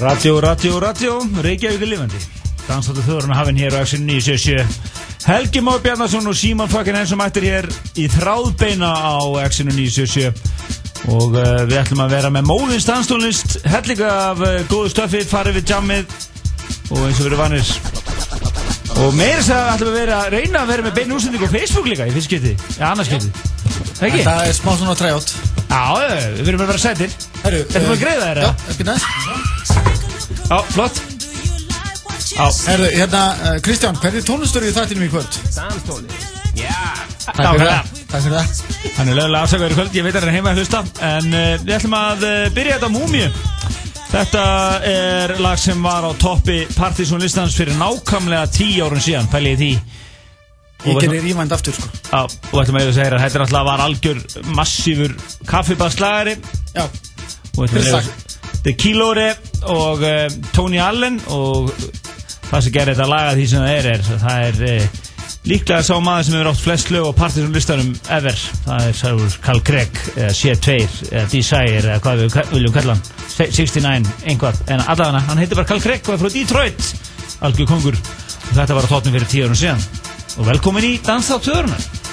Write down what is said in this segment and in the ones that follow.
Radio, radio, radio, Reykjavík er lifandi. Dansáttu þjóðurinn hafinn hér á Axel 977 Helgi Már Bjarnarsson og Símon Fakkin eins og mættir hér í þráðbeina á Axel 977 og uh, við ætlum að vera með móðins danstónlist hellinga af uh, góðu stöfi farið við jammið og eins og verið vanir og meira þess að ætlum við vera að reyna að vera með beinu útsending á Facebook líka í fyrst geti, ja annars geti ekki? Það er smá svona træjátt Já, uh, við verðum að vera sætir. Ertu búin að greiða þér, Já, ekki næst Já, flott. Já, Herru, hérna, uh, Kristján, hvernig tónlistur er þættinum í kvöld? Takk fyrir það. Takk fyrir það. Hann er lögulega afsakaður í kvöld, ég veit að hann er heima að hlusta. En uh, við ætlum að uh, byrja þetta á Múmiu Þetta er lag sem var á toppi Partizón listans fyrir nákvæmlega tíu árun síðan, pæli ég því. Ég gerir rívænd aftur, sko. Já, og ætlum að ég að segja að þetta er alltaf var algjör massífur kaffibasslagari. Já, og Vel þetta sagt. er Kilóri og uh, Tony Allen og það sem gerir þetta laga því sem það er, er það er uh, líklega sá maður sem hefur átt flest lög á Partizón listanum ever. Það er Sælur Carl Gregg eða C2 eða Desire eða hvað við viljum kalla hann. Se- 69 einhvað. En allavega hann heitir bara Carl Gregg og er frá Detroit algjör kongur. Og þetta var á tóttum fyrir tíu árum síðan. Og velkomin í Dansþátt Þjóðurnar Take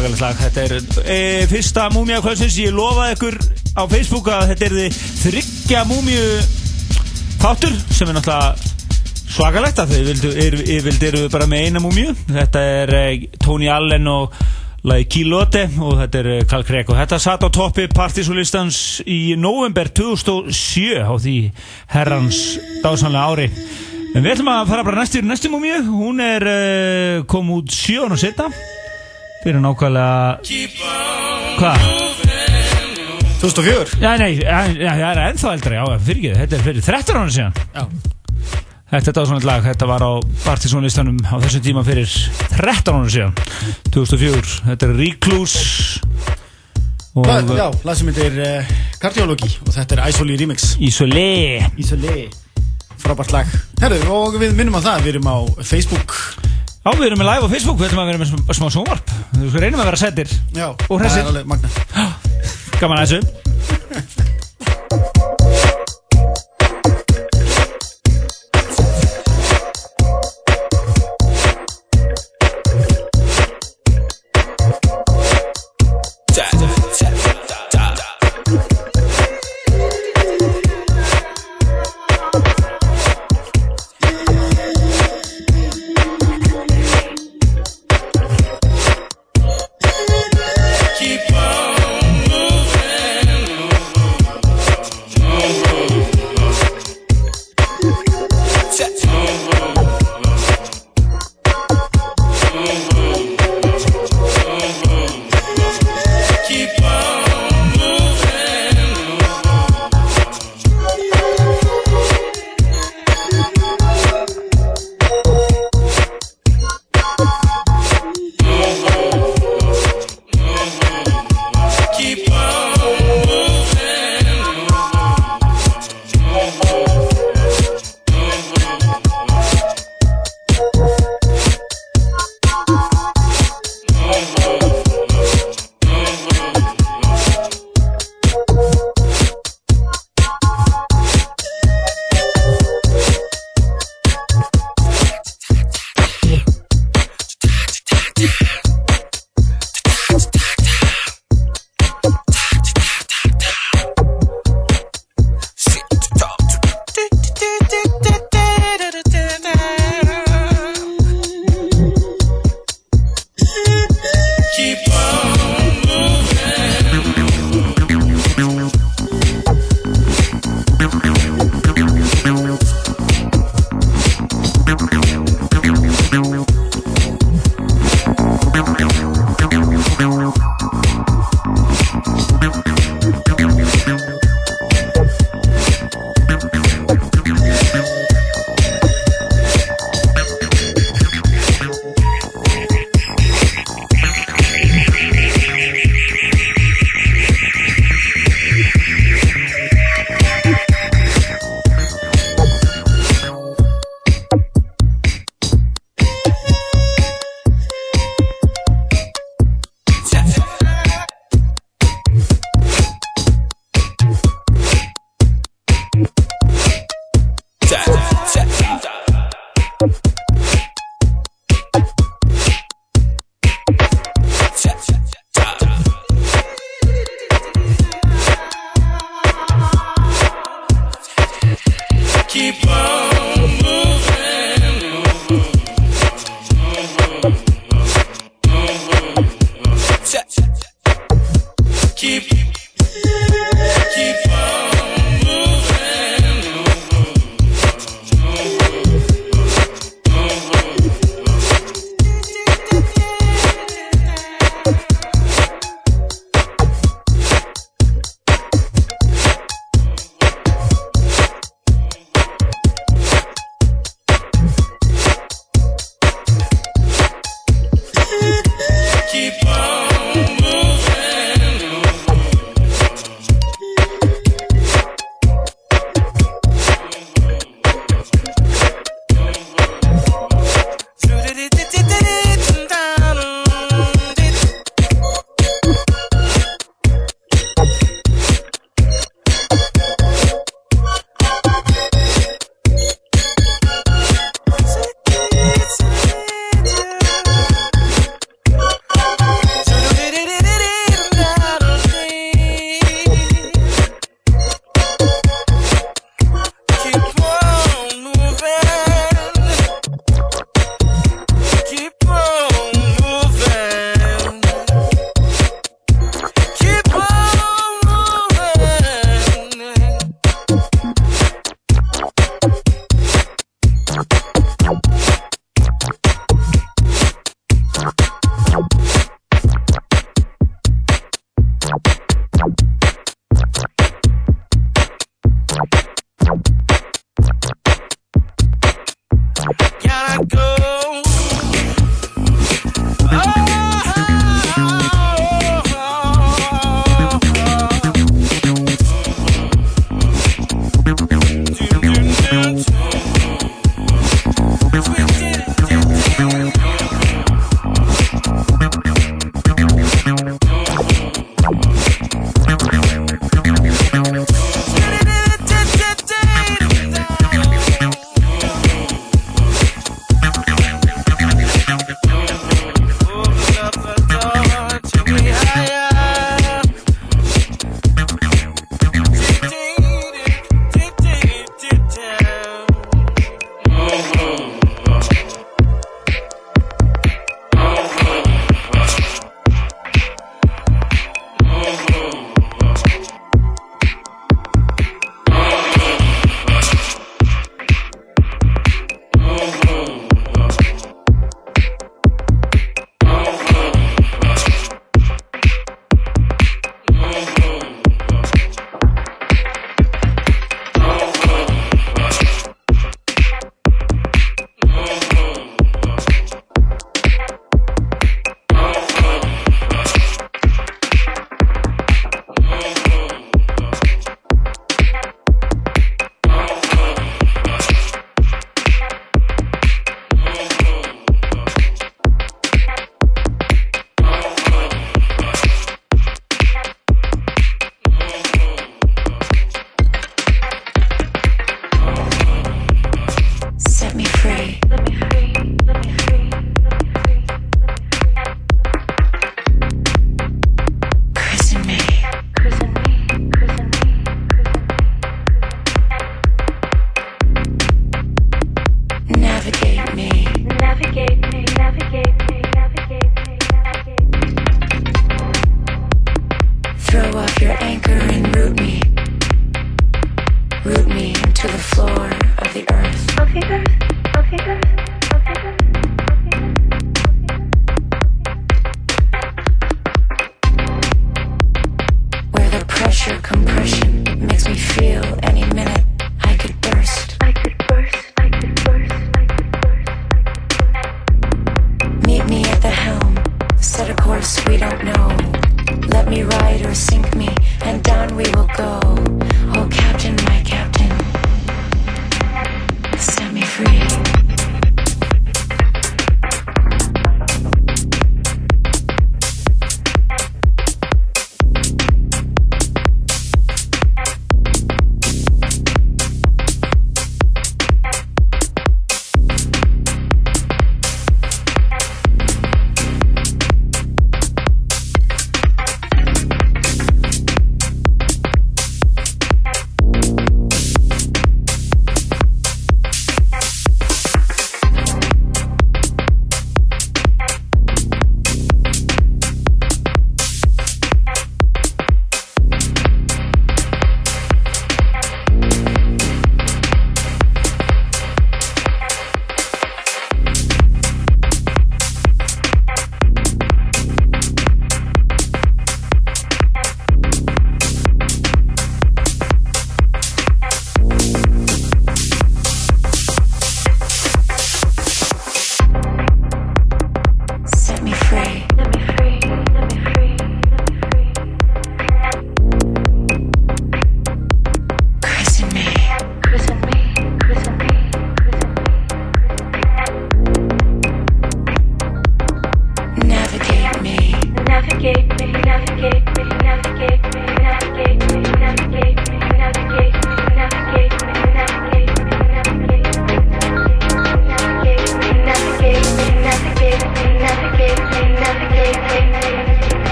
svakalegt lag Þetta er e, fyrsta múmia kvöldsins. Ég lofaði ykkur á Facebook að þetta er þið þryggja múmiu þáttur sem er náttúrulega svakalegt að þau vildu eru bara með eina múmiu Þetta er e, Tony Allen og lagi Kilote og þetta er e, Carl Craig og þetta satt á toppi partysólistans í november 2007 á því herrans dásanlega ári. En við ætlum að fara bara næstu, næstu múmiu Hún er uh, kom út 7 ára setna fyrir nákvæmlega hvað? 2004 Já, nei, það er ennþá eldra, já, fyrir ekki, þetta er fyrir 13 ára síðan. Já. Þetta er svona lag, þetta var á partysónlistanum á þessum tíma fyrir 13 ára síðan. 2004, þetta er Recluse. Og já, lag sem heitir uh, Cardiology og þetta er Isoli Remix. Isolé. Isoli Frábært lag. Herru, og við minnum á það, við erum á Facebook Já, við erum með live á Facebook, við ætlum að vera með smá- sjónvarp. Við reynum að vera settir Já, Og hressir. Gaman að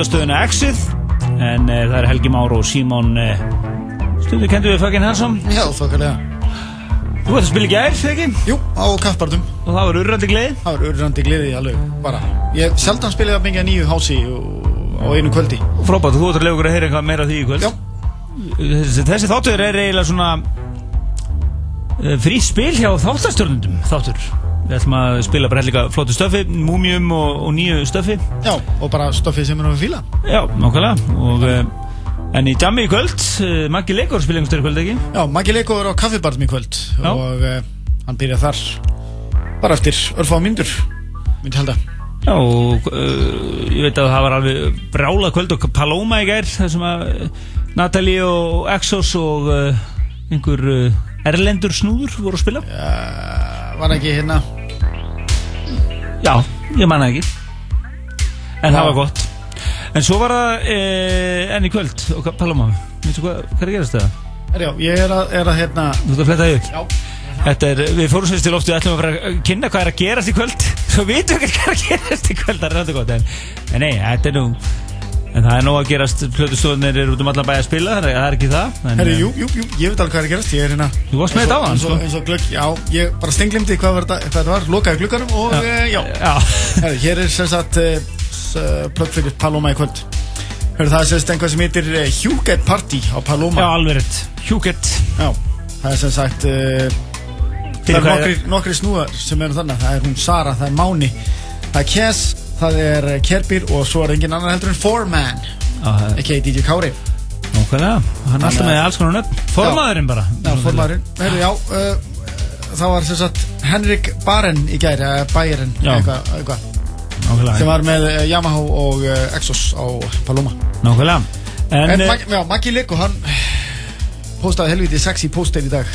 útastöðuna Exit en uh, það er Helgi Már og Símon uh, stundu kendu við Fucking Handsome Já, þokkarlega. Þú ert að spila gær, þegar ekki? Jú, á kaffbartum. Og það var urrandi gleði Það var urrandi gleði alveg, bara. Ég sjaldan spilaði að mikið nýju hási á einu kvöldi. frábært, þú ert að lega okkur að heyra eitthvað meira því í kvöld Já, Þessi, þessi þáttur er eiginlega svona uh, frí spil hjá þáttastjórnundum þáttur Við ætlum að spila bara líka flottu stöfi, múmium og, og nýju stöfi já, og bara stoffið sem er á fíla. Já, nákvæmlega og, uh, En í jammi í kvöld, uh, Maggi Leikur spila einhver störu kvöld ekki? Já, Maggi Leiko er á kaffibartum í kvöld Já. og uh, hann byrja þar bara eftir örfá myndur, myndi halda. Já, og uh, ég veit að það var alveg brála kvöld og Paloma í gær þar sem að Natalie og Exos og uh, einhver erlendur snúður voru að spila Uh, var ekki hérna, Já, ég manna ekki. En það Já. var gott. En svo var það uh, enn í kvöld. Og Paloma, veistu hvað, hvað er að gerast það? herjá, ég er að, er að hérna, Þú ert að fletta því upp já, Þetta er, við fórum sérst til loftu ætlum að fara að kynna hvað er að gerast í kvöld. Svo vitum við ekki hvað er að gerast í kvöld Það er rátt gott En, en nei, þetta er nú En það er nú að gerast Plötustofunir eru út um allan bæ að spila Þannig að það er ekki það herri, eh, jú, jú, jú, ég veit alveg hvað er að gerast, ég er hérna. Þú varst með þetta á hann, sko eins og glögg, já, ég bara stenglimdi hvað, var, þetta- var, lokaði gluggarum og já, uh, já. Já, Herri, hér er sem sagt uh, plögg fyrir Paloma í kvöld. Herri, það er sem sagt einhvað sem heitir uh, Hugget Party á já Paloma. alveg rétt Hjúkett Já, það er sem sagt Það er nokkri, nokkri snúðar sem eru þannig Það er hún Sara, það er Máni Það er Kes, það er eh, Kerbir Og svo er engin annar heldur en Foreman. Ekki DJ Kári. Nákvæmlega, hann er alltaf með alls konar nöfn. Formaðurinn bara. Já, formaðurinn. Herru, já uh, Það var sem sagt Henrik Baren í gæri uh, Bærin Já. eitthvað, eitthvað Sem var með Yamaha og uh, Exos á Paloma. Nákvæmlega. En, En, eh, Mag, já, Maggi Liku, hann Postaði helviti sexy poster í dag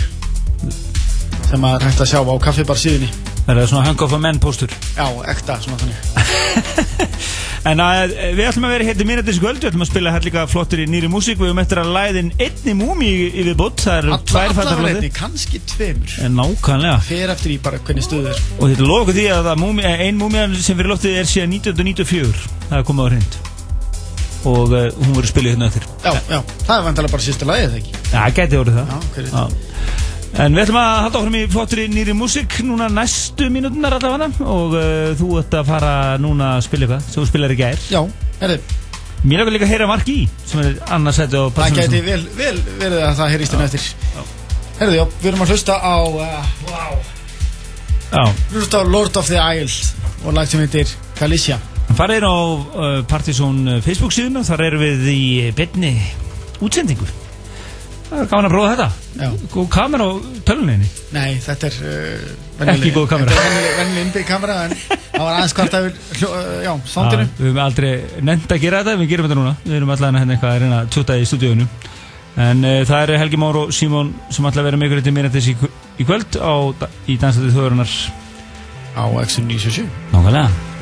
Sem að hægt að sjá á kaffibar síðunni það er svona hang of a man postur Já, ekta, svona þannig. En að, við ætlum að vera hérna þessi kvöld. Við ætlum að spila hérna líka flottir í nýri músík. Við höfum eftir að læðin einni múmi í viðbútt Það eru tvær fættar Allavega flottir einni, kannski tveimur. En nákvæmlega. Fer eftir í bara hvernig stuð er. Og þetta okkur því að múmi, eh, ein múmiðan sem fyrir loftið er síðan 1994 Það er komið á hreint. Og uh, hún verður spilið hérna eftir. Já, já, það er vantilega bara sísta lagið, ekki? Já, gæti orðið það. Já. En við ætlum að halda okkur í flottir í nýri músík Núna næstu mínútunar allavega. Og uh, þú ert að fara núna að spila eitthvað Sem þú spilar í gær. Já, herri, Mér er líka að heyra Mark í Sem er annars sæti á það gæti vel, vel verið að það heyrist inn eftir. Herri, já, við erum að hlusta á uh, Wow. Já, Hlusta á Lord of the Isles Og lag sem heitir Galicia. Farið inn á uh, Partizón uh, Facebook síðuna. Þar erum við í beinni útsendingu Það er gaman að prófa þetta. Já. Góð kamera á tölunniðinni Nei, þetta er uh, Ekki góð kamera. Þetta er venjuleg- venjuleg innbyggð kamera En það var aðeins hvart að við uh, Já, soundinu Við höfum aldrei nefnt að gera þetta Við gerum þetta núna. Við erum allavega hérna eitthvað að reyna að tjóta í stúdíunum En uh, það eru Helgi Már og Símon sem með ykkur til mér eftir í, í kvöld á, í Dansætið þjóðurinnar Á Exxon 977 Nákvæmlega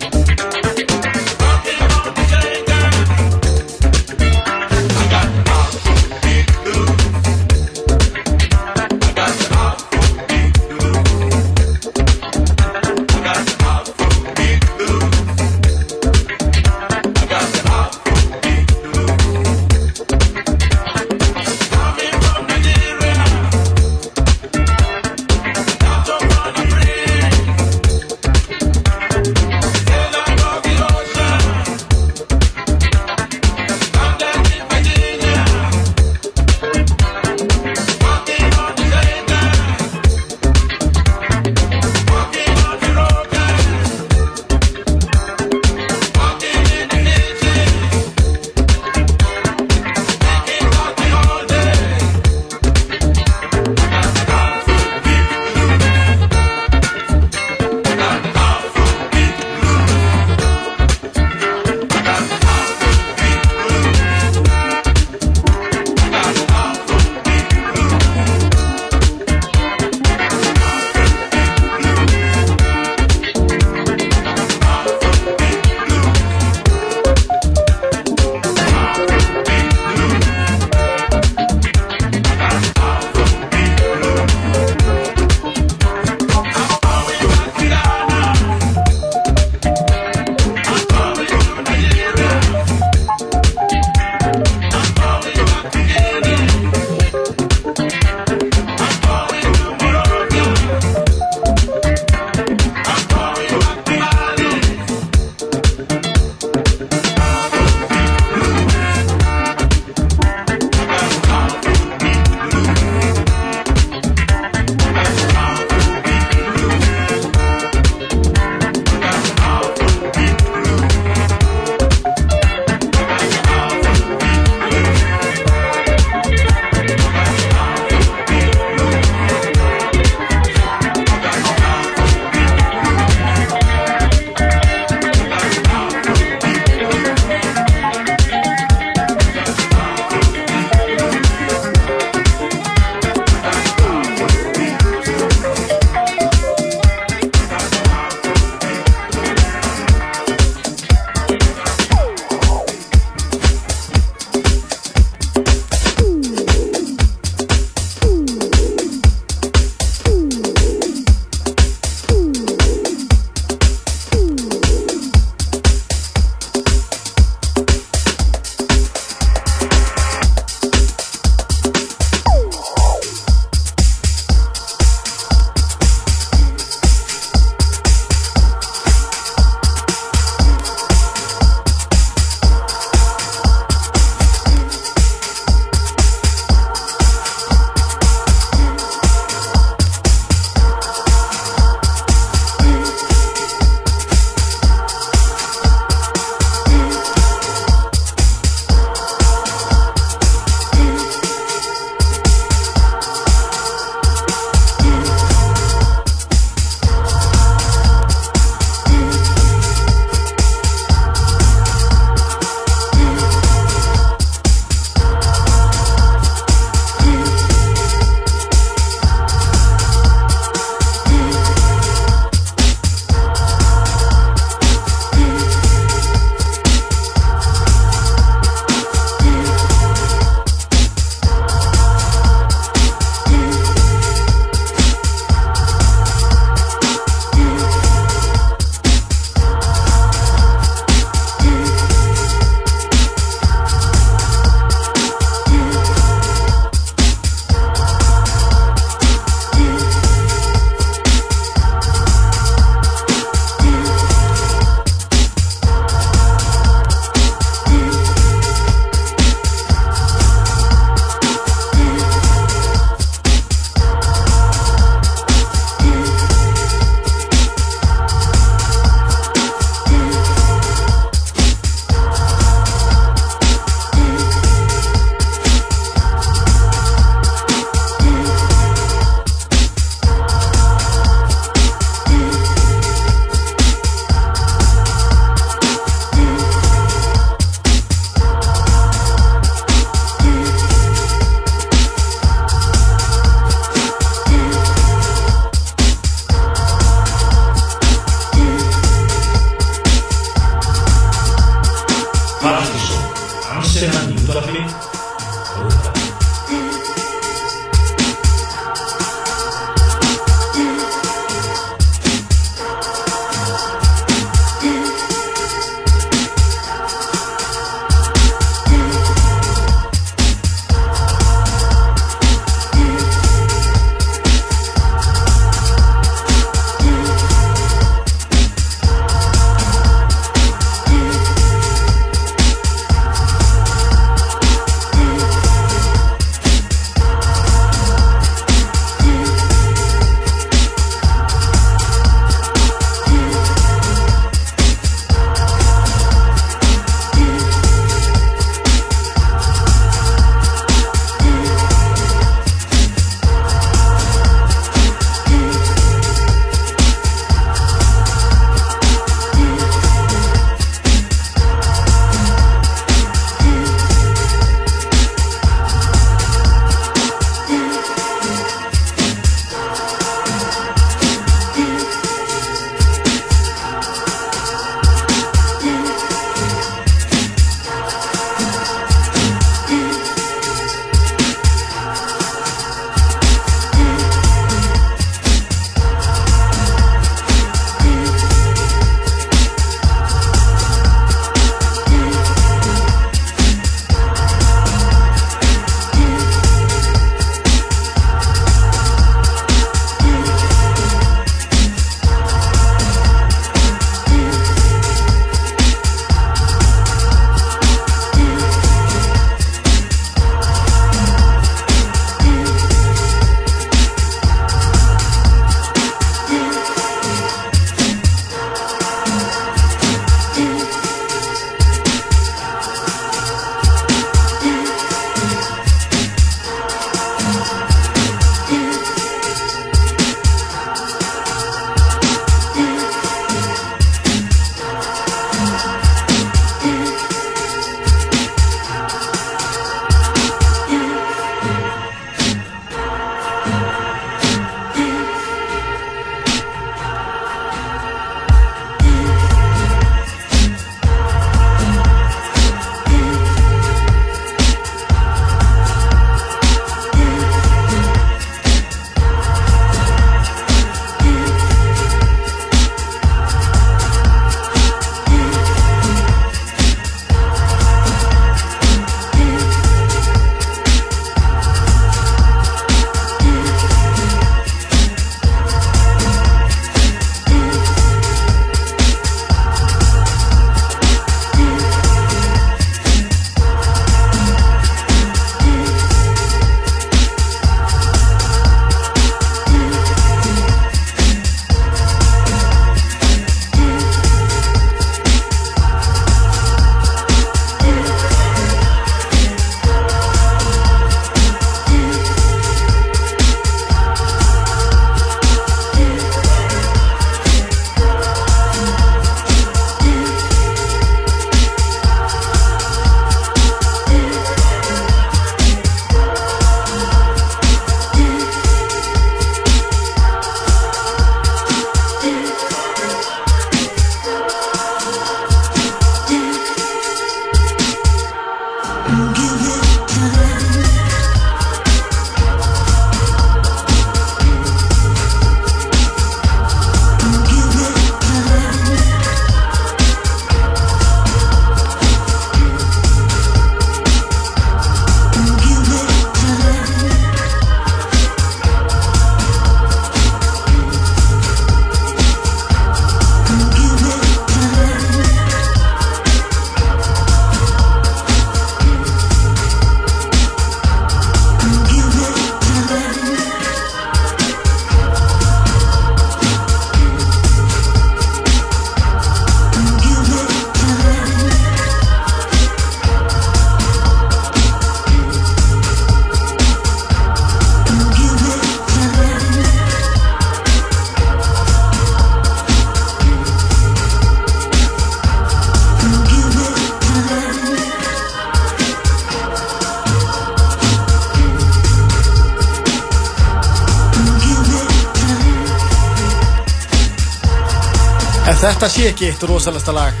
þetta sé ekki eitt rosalasta lag.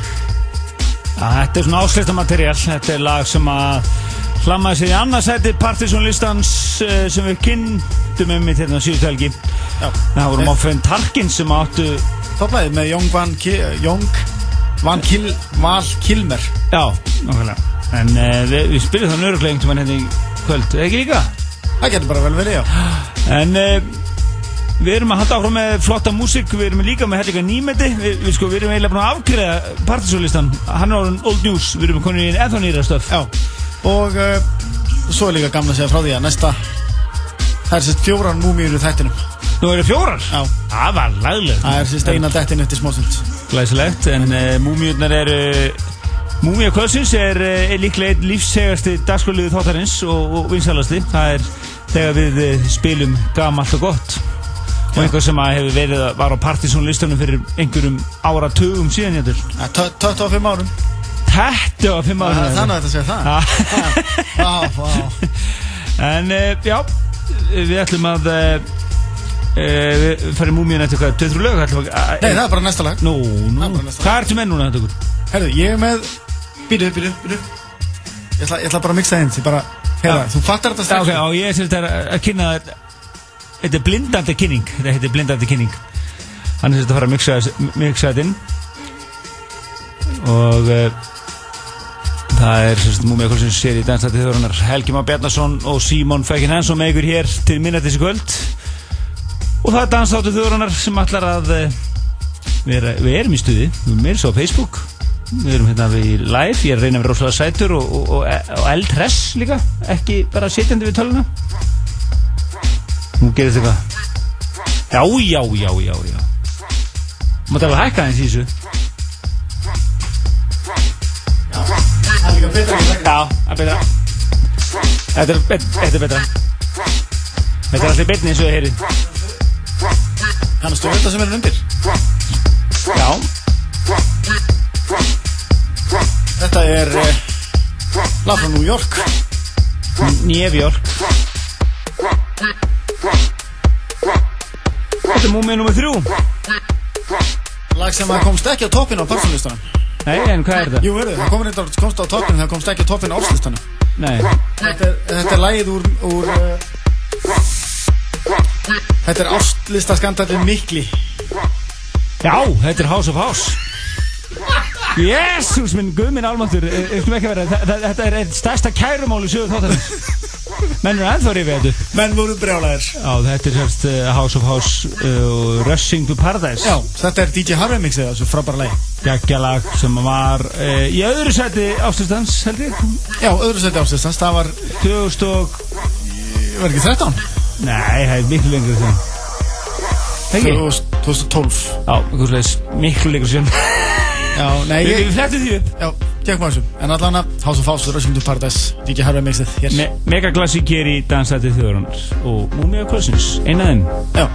Þetta er svona áslýstamateriál Þetta er lag sem að hlammaði sér í annarsæti Partisan-listans uh, sem við kynntum um í þetta helgi. Já. Það voru Moffin Tarkin sem áttu Topplæði með Jóng Van, Ki Van Kil Val Kilmer. Já, nákvæmlega. En uh, við, við spilum það nörglega einhvern veginn hérna í kvöld. Ekki líka? Það getur bara vel verið, já. En uh, við erum að halda áfram með flotta músík Við erum líka með hellinga nýmeti. Við, við, sko, við erum eiginlega búin að afgreða Partisan-listan Hann er orðin old news. Við erum konin í ennþá nýra stöf Já, og uh, svo er líka gamla að segja frá því að næsta Það er sérst fjóran múmíur í þættinum. Nú eru fjórar? Já. Það var laglega Það er sérst eina dettin eftir smásund Glæsilegt, en uh, múmiurnar eru Múmia Kvölsins er, uh, er líklega einn lífssegasti dagskóliðu þáttarins og, og vinsalasti það er þegar við uh, spilum gamalt og gott og einhver sem hefur verið að var á partysónlistunum fyrir einhverjum áratugum síðan ég til Ja, 25 árum. Þetta var fimm Það ára er þannig að þetta segja það. En uh, já, við ætlum að uh, uh, við farum múmiun eftir hvað, 2-3 lög Nei, það er bara næsta lag. Hvað ertu með núna þetta ég er með býtu, býtu Ég ætla, ég ætla bara að mixa Já. þú fattar þetta strax. Og ég er þetta að kynna Þetta er blindandi kynning. Þetta heitir blindandi kynning. Er sem þetta að fara að mixa, mixa þetta inn. Og uh, Það er sem sagt Múmia Kolsins sér í Danstætti þjóðrunar Helgi Már Bjarnason og Símon Fækin Hansson með ykkur hér til minnatis í kvöld. Og það er Danstætti þjóðrunar sem ætlar að uh, vera, Við erum í stuði. Við erum svo á Facebook. Við erum hérna við live, ég er að reyna að vera rosalega sætur og, og, og, og eldhress líka, ekki bara sitjandi við töluna. Nú gerist eitthvað. Já, já, já, já, já. Mátt alveg hækka aðeins í þessu. Það er líka betra Já, það er betra. Þetta er, bet- þetta er betra. Þetta er allir betni eins og þið heyrið. Kannastu þetta sem er undir? Já, Þetta er lag frá New York Nýjefjörg. Þetta er múmið nummið þrjú. Lag sem að komst ekki á toppin á persónlistanum Nei, en hvað er þetta? Jú, verður, það komur reyndar komst á toppin Það komst ekki á toppin á árslistanum Nei. Þetta þetta er lagið úr, úr uh, Þetta er árslistaskandalinn mikli Já, þetta er House of House Jésús minn, guð minn almáttur eh, eh, Þetta er eitt stærsta kærumál í sögu þáttarins Menn er ennþá rifið þetta Menn voru brjálæðir Já, þetta er sérst uh, House of House uh, Rushing to Paradise. Já, þetta er DJ Harvey mixið þessu frábæra lagi. Geggjalag sem var uh, í öðru seti ástustans held ég. Já, öðru seti áslistans, það var, 2000 og var ekki 13? Nei, það er miklu lengur sem Ekki? 2012 Já, miklu lengur sem Já, nei, ég, við flettum því upp. Já, tjekkum á þessu En allan að House of House, Rushing to Paradise. DJ Harvey mixið hér. Me Megaklassík hér í Dansæti þjóðunar og Múmia Krossins, eina þeim. Já,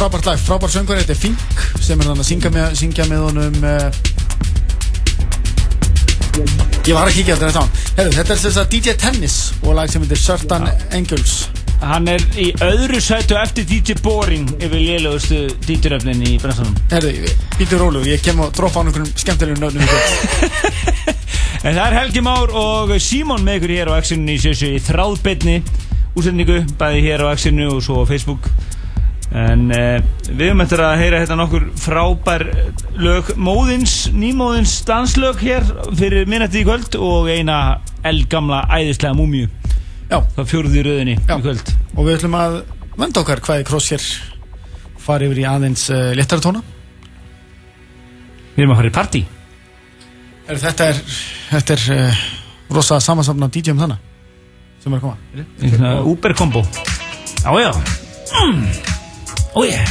frábært lag, frábært söngur, þetta er Fink sem er þannig að syngja með, syngja með honum uh, Ég var að kíkja þetta þetta á Herru, þetta er þess að DJ Tennis og lag sem heitir Certain Angels Hann er í öðru sætu eftir DJ Boring yfir lélegustu DJ-röfnin í bransanum Herru, býtur rólu, ég kem og droppa á einhverjum skemmtilegum nöfnum. En það er Helgi Már og Símon með ykkur hér á X-inu í sjössu í þráðbyrni útsendingu, bæði hér á X-inu og svo á Facebook En uh, við höfum eftir að heyra hérna nokkur frábær lög Móðins, nýmóðins danslög hér fyrir minnætti í kvöld og eina eldgamla æðislega múmju Já, Það röðinni Já. í kvöld. Og við ætlum að venda okkar hvaði kross hér fara yfir í aðeins uh, léttara tóna. Við erum að fara í partí. Er, þetta er, þetta er uh, rosa samansafna DJ um þannig sem er að koma. Svona Uber kombo Já, já. Mm. Ó, yeah.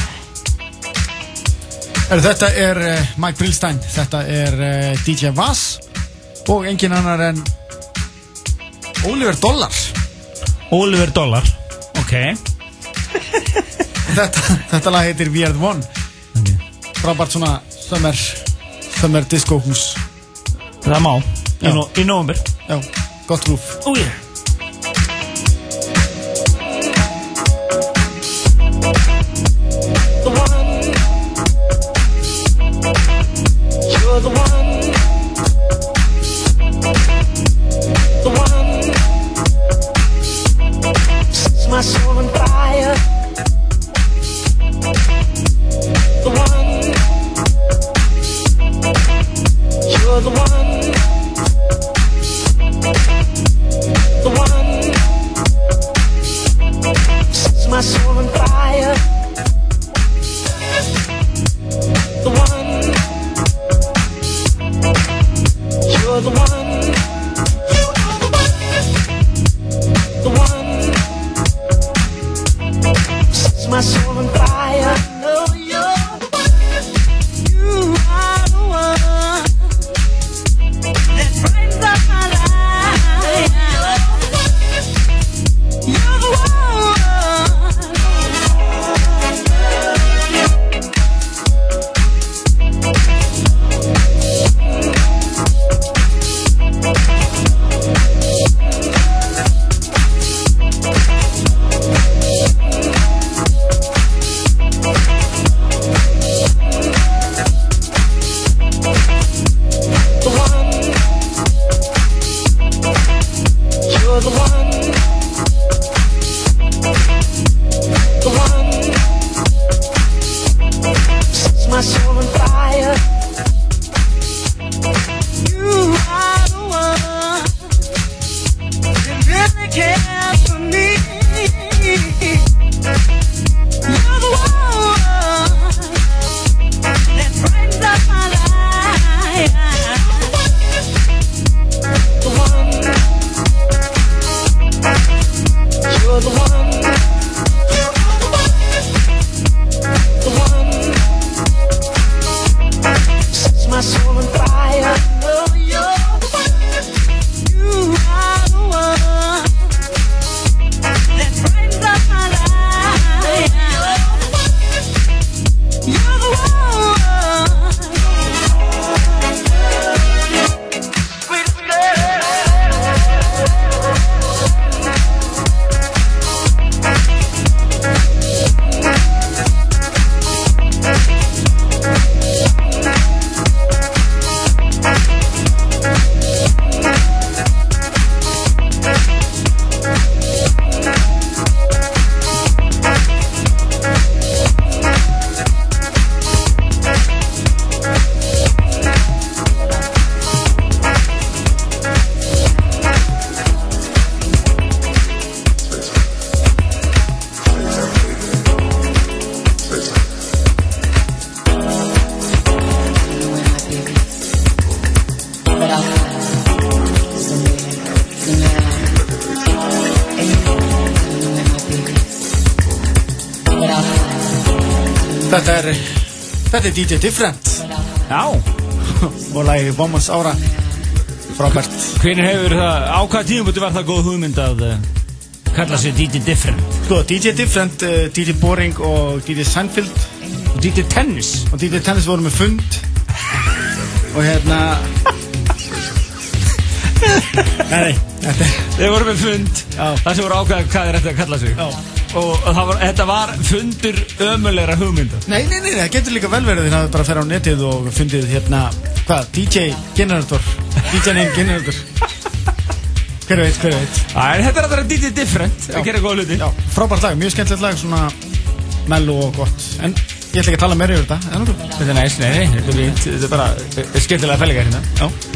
Er, Þetta er uh, Mike Brillstein Þetta er uh, DJ Vass og engin annar en Oliver Dollar. Oliver Dollar. Ok. Þetta, þetta lag heitir We Are The One. Ok. frábært svona summer, summer disco hús. Það má. Í, Já, gott rúf Ó, yeah þetta er DJ Different. Já, og lagi Woman's Aura frábært. Hvernig hefur það, á hvaða tímubúti var það góð hugmynd að uh, kalla sig DJ Different? Sko, DJ Different, uh, DJ Boring og DJ Seinfeld. Og DJ Tennis. Og DJ Tennis voru með fund. Og hérna Nei, nei, Þeir voru með fund, Já. það sem voru ákveða hvað er þetta að kalla sig. Já. Og það var, þetta var fundur ömulegra hugmynda. Nei, nei, nei, það getur líka vel verið því að bara fer á netið og fundið hérna, hvað, DJ Generator DJ name Generator Hver veit, hver veit. Æ, þetta er að vera DJ Different. Að gera góða hluti. Já, frábært lag, mjög skemmtilegt lag, svona mellu og gott. En ég ætla ekki að tala meira yfir þetta, en þú? Þetta er næst, nei, nei, þetta er er bara skemmtilega felgar hérna. Já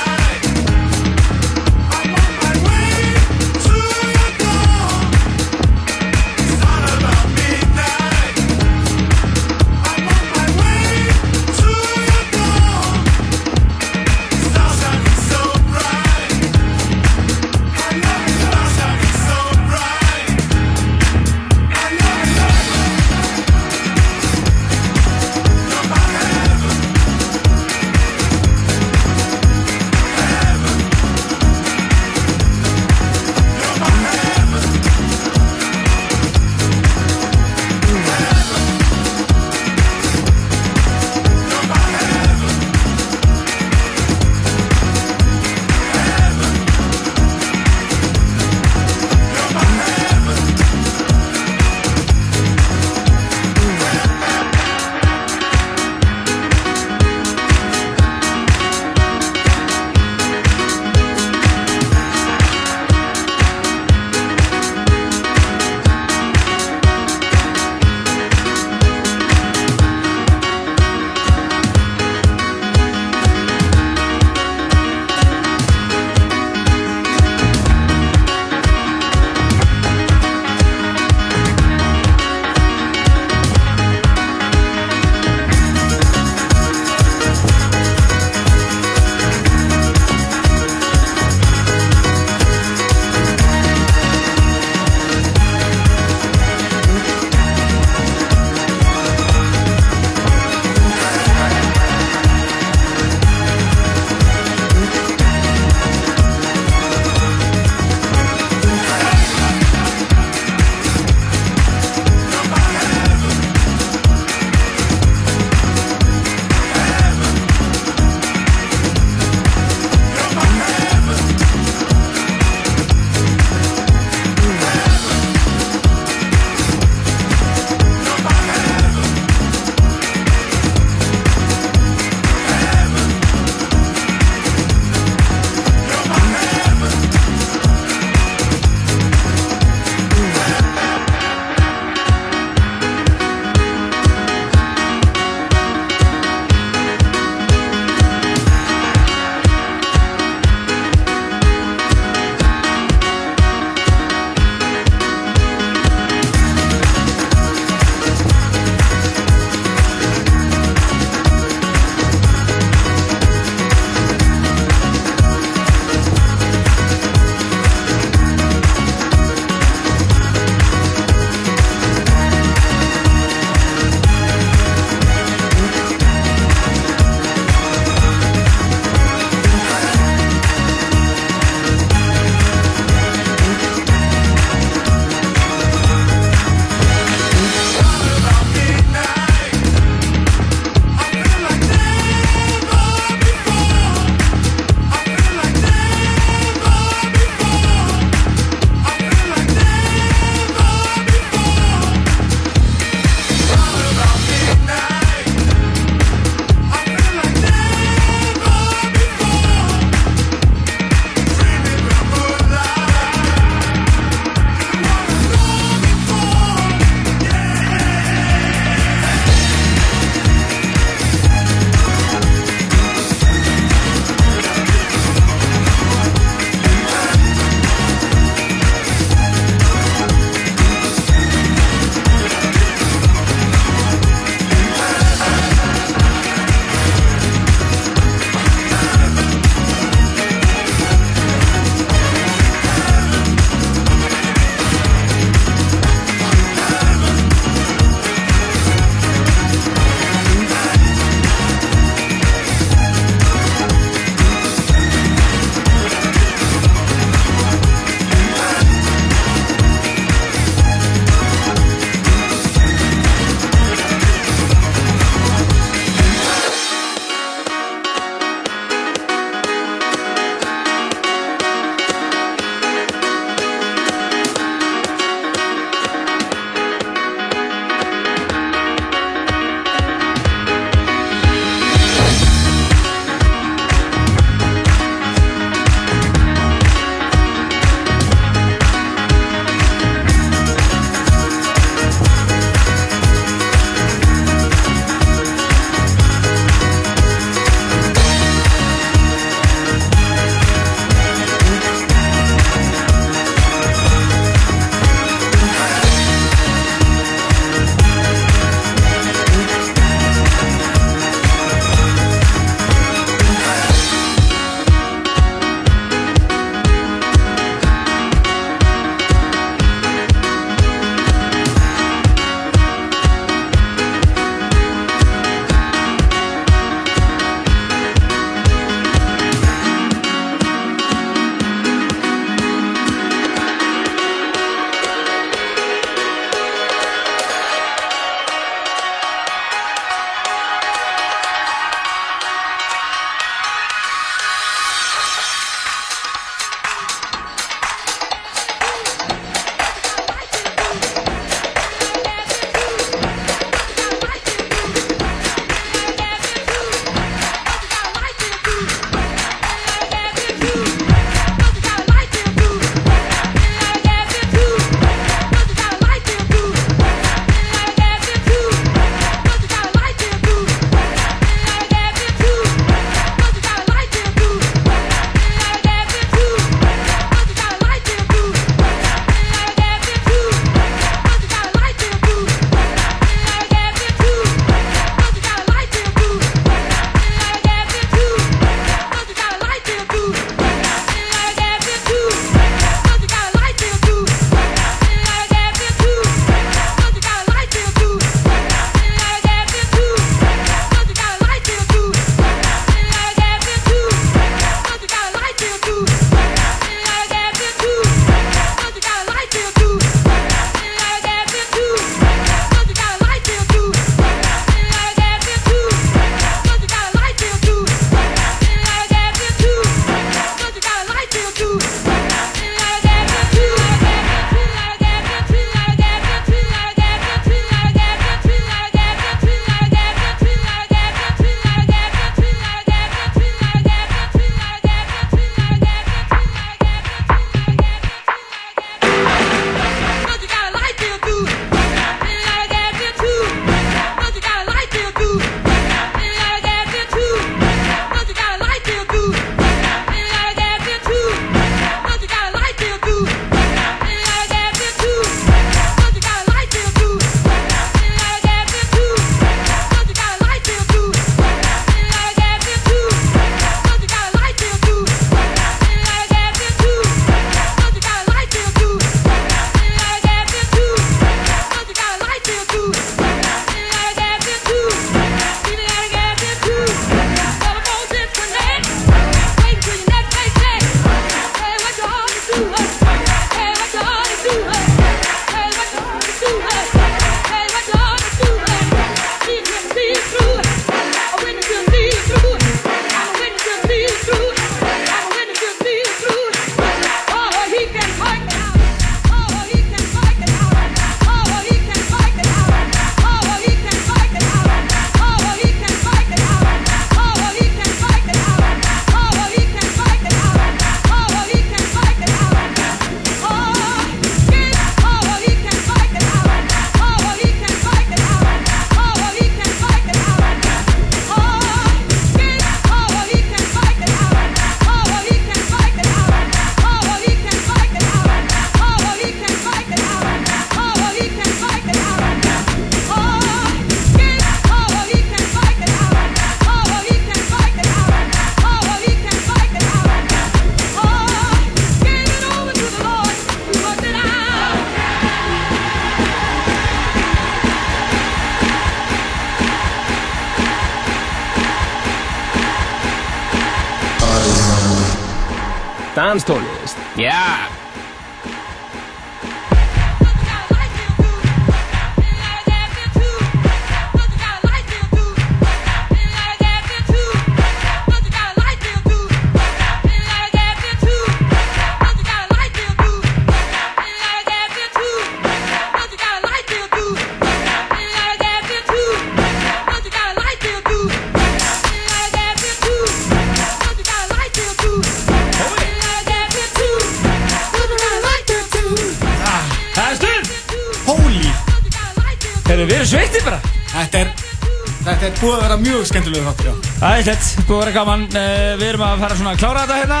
mjög skemmtilegu þáttur, já. Það er slett, búið að vera gaman. Eh, Við erum að fara svona að klára þetta hérna.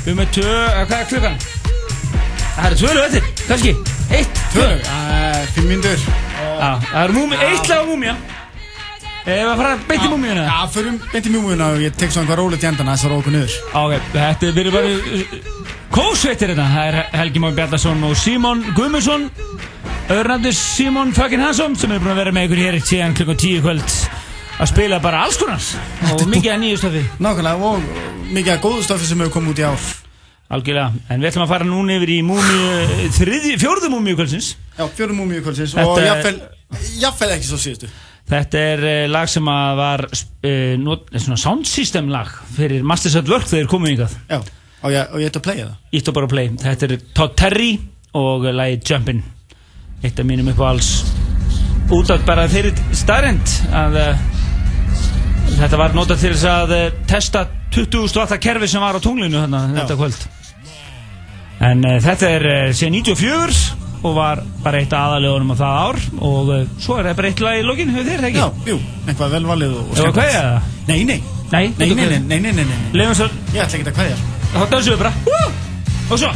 Við erum með tvö, eh, hvað er klukkan? Það er tvö lög eftir, kannski? Eitt, tvö Tvö, uh, fimm Já, það er múmi, eitt lag á múmia Ef við að fara beint í múmíuna. Já, förum beint í múmíuna og ég tek svona eitthvað rólegt í endana þess að róka niður. Ok, þetta er, erum bara Kósveitir þetta, það er Helgi Már Bjarnason og Símon Guðmundsson Örnandur Símon fucking Hansson sem er búin að vera með ykkur hér síðan klukkan tíu kvöld að spila bara alls konar. Og mikið að nýju stöfi Nákvæmlega, og mikið af góðu stöfi sem hefur komið út í ár. Algjörlega, en við ætlum að fara núna yfir í múmi, þriði, fjórðu múmi kvöldsins. Já, fjórum múmíu kvöldsins Þetta og jafnvel, jafnvel ekki svo síðustu. Þetta er uh, lag sem að var uh, not, svona sound system lag fyrir Masters at Work þegar þeir komu yngað Já, og ég, og ég ætti að playa það? Ítt og bara play. Þetta er Todd Terry og lagið Jumpin. Eitt af mínum upp á alls út af bara þeirri starrend að uh, þetta var notað til þess að uh, testa 20.000 kerfi sem var á tunglinu þarna þetta kvöld en uh, þetta er uh, síðan 94 og var bara eitt aðalegunum á það ár og uh, svo er það bara eitt lag í lokin hefur þér það ekki? Já, jú, eitthvað vel valið og, og Ef að kveðja það? Nei, nei, Nei, nei, nei, nei, nei, nei, nei, nei. Leifum svo, Ég ætla ekki að þá dansum við bara Woo! Og svo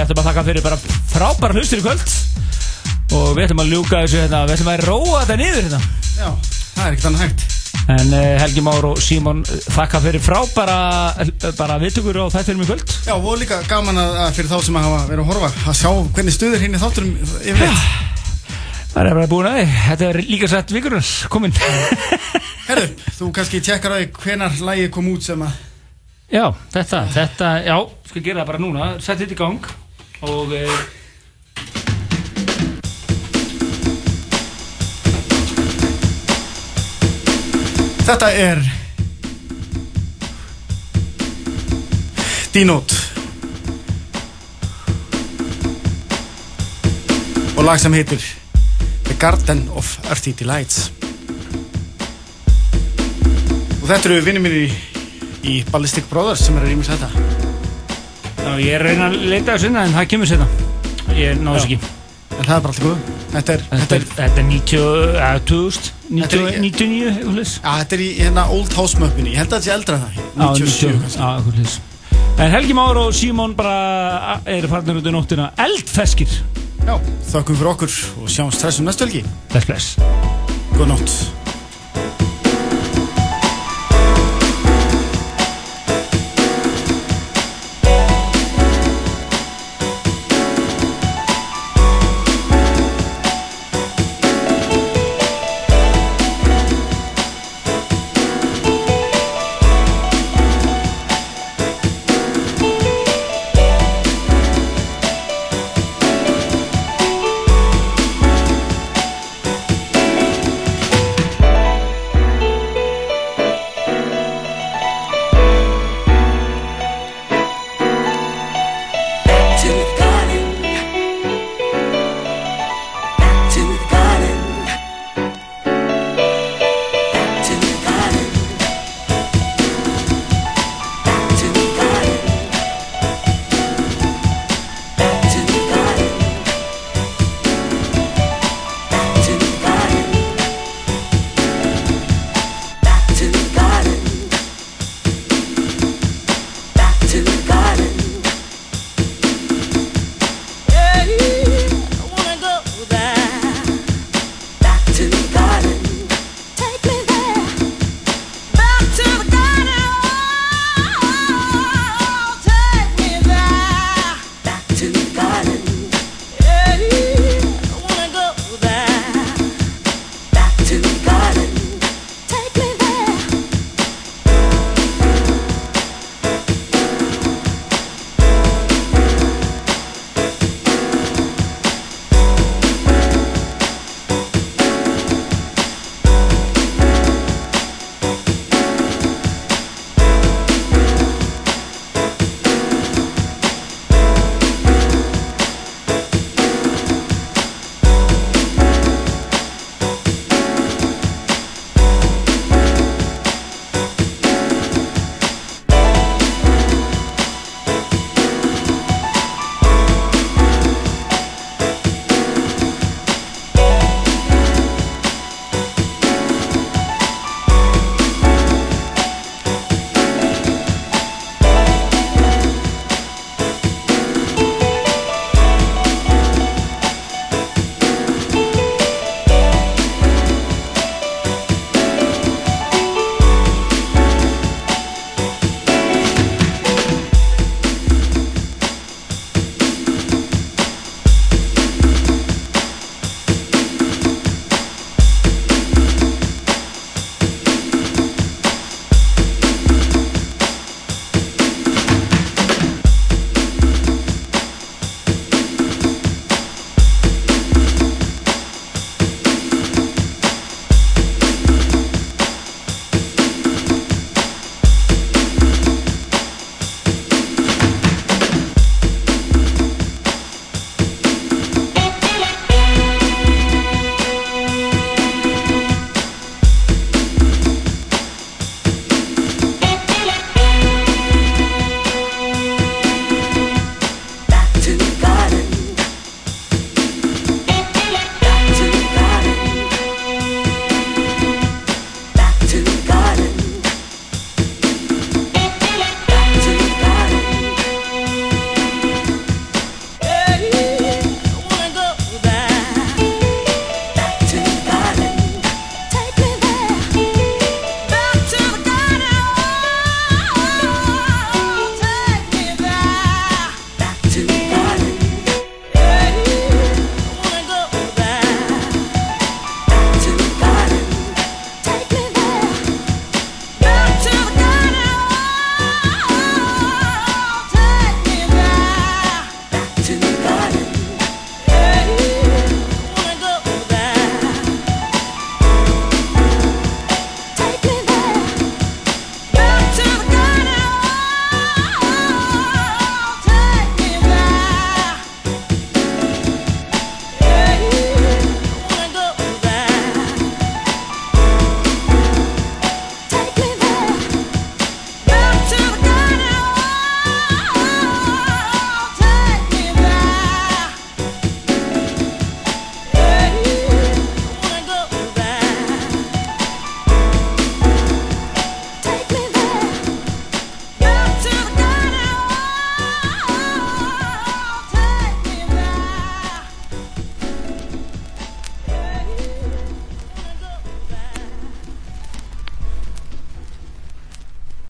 við ætlum að þakka fyrir bara frábæra hlustur í kvöld. Og við ætlum að ljúka þessu hérna Við ætlum að róa þetta niður hérna. Já, það er ekkert annað hægt. En uh, Helgi Már og Símon uh, þakka fyrir frábæra bara viðtökur á þættinum í kvöld. Já, og líka gaman að, að fyrir þá sem hafa verið að horfa að sjá hvernig stuður í þátturum yfirleitt. Það er bara búin að þið Þetta er líka sett vikurnar komin Herðu, þú kannski tjekkar því hvenar lægið kom út sem að Já, þetta, þetta, já, skal gera það bara núna Sett þetta í gang Og uh, Þetta er Dinot og lag sem heitir The Garden of Earthy Delights. Og þetta eru vinnir mér í, í Ballistic Brothers sem er að rýmis þetta ég er reyna að leita þessu inn En það kemur sér Ég náðu þess Já. ekki. En það er bara alltaf góð þetta er, Þetta er, þetta er 90, uh, 2000, Þetta 90, er- 99, eitthvað þetta er í hérna Old House möppinni. Ég held að þetta sé eldra það. 97 kannski. Já, eitthvað leys. En Helgi Már og Símon bara eru farnir út í nóttina. Eldfeskir. Já, þakkum fyrir okkur og sjáumst þessum næstu helgi. Bless, bless. Góð nótt